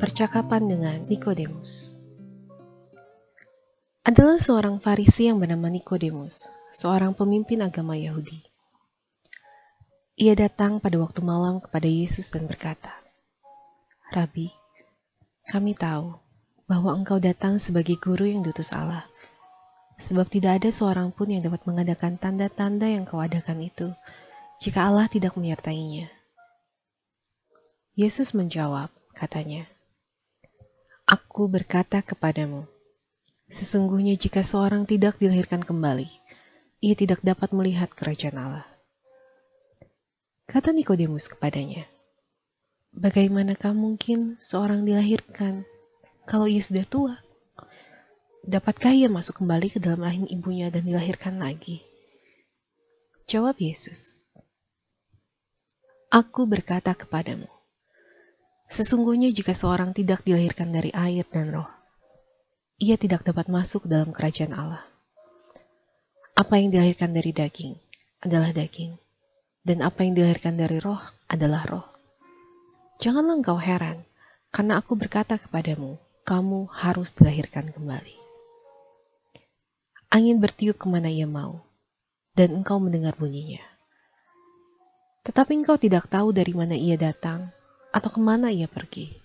Percakapan dengan Nikodemus adalah seorang Farisi yang bernama Nikodemus, seorang pemimpin agama Yahudi. Ia datang pada waktu malam kepada Yesus dan berkata, "Rabi, kami tahu bahwa engkau datang sebagai guru yang diutus Allah, sebab tidak ada seorang pun yang dapat mengadakan tanda-tanda yang kau adakan itu jika Allah tidak menyertainya." Yesus menjawab, katanya, Aku berkata kepadamu, sesungguhnya jika seorang tidak dilahirkan kembali, ia tidak dapat melihat kerajaan Allah. Kata Nikodemus kepadanya, Bagaimanakah mungkin seorang dilahirkan kalau ia sudah tua? Dapatkah ia masuk kembali ke dalam rahim ibunya dan dilahirkan lagi? Jawab Yesus, Aku berkata kepadamu, Sesungguhnya jika seorang tidak dilahirkan dari air dan roh, ia tidak dapat masuk dalam kerajaan Allah. Apa yang dilahirkan dari daging adalah daging, dan apa yang dilahirkan dari roh adalah roh. Janganlah engkau heran, karena aku berkata kepadamu, kamu harus dilahirkan kembali. Angin bertiup ke mana ia mau, dan engkau mendengar bunyinya. Tetapi engkau tidak tahu dari mana ia datang atau ke mana ia pergi.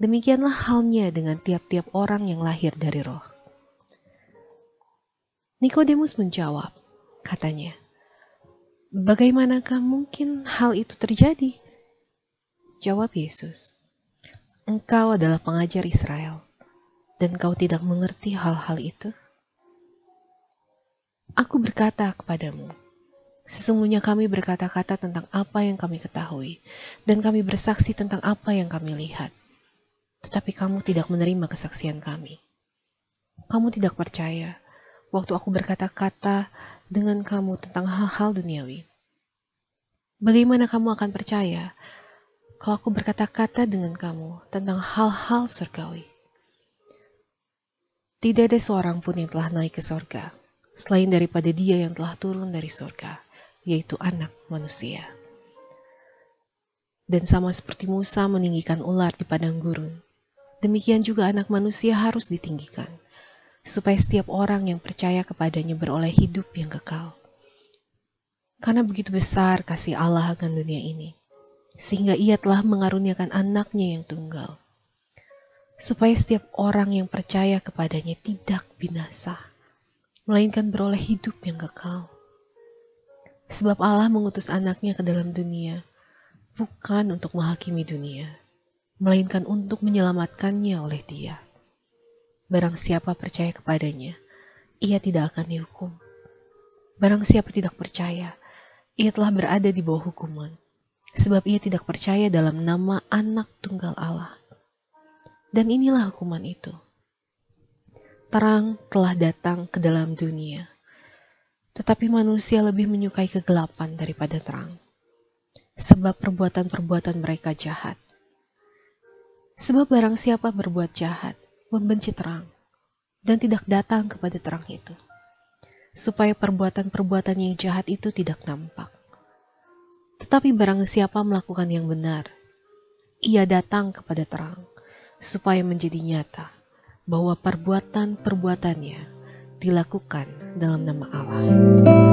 Demikianlah halnya dengan tiap-tiap orang yang lahir dari roh. Nikodemus menjawab, katanya, Bagaimanakah mungkin hal itu terjadi? Jawab Yesus, Engkau adalah pengajar Israel, dan kau tidak mengerti hal-hal itu? Aku berkata kepadamu, Sesungguhnya kami berkata-kata tentang apa yang kami ketahui, dan kami bersaksi tentang apa yang kami lihat. Tetapi kamu tidak menerima kesaksian kami. Kamu tidak percaya waktu aku berkata-kata dengan kamu tentang hal-hal duniawi. Bagaimana kamu akan percaya kalau aku berkata-kata dengan kamu tentang hal-hal surgawi? Tidak ada seorang pun yang telah naik ke sorga, selain daripada dia yang telah turun dari surga yaitu anak manusia. Dan sama seperti Musa meninggikan ular di padang gurun, demikian juga anak manusia harus ditinggikan, supaya setiap orang yang percaya kepadanya beroleh hidup yang kekal. Karena begitu besar kasih Allah akan dunia ini, sehingga ia telah mengaruniakan anaknya yang tunggal, supaya setiap orang yang percaya kepadanya tidak binasa, melainkan beroleh hidup yang kekal. Sebab Allah mengutus anaknya ke dalam dunia, bukan untuk menghakimi dunia, melainkan untuk menyelamatkannya oleh dia. Barang siapa percaya kepadanya, ia tidak akan dihukum. Barang siapa tidak percaya, ia telah berada di bawah hukuman, sebab ia tidak percaya dalam nama anak tunggal Allah. Dan inilah hukuman itu. Terang telah datang ke dalam dunia, tetapi manusia lebih menyukai kegelapan daripada terang, sebab perbuatan-perbuatan mereka jahat. Sebab barang siapa berbuat jahat, membenci terang, dan tidak datang kepada terang itu, supaya perbuatan-perbuatan yang jahat itu tidak nampak. Tetapi barang siapa melakukan yang benar, ia datang kepada terang, supaya menjadi nyata bahwa perbuatan-perbuatannya dilakukan 那我们心中，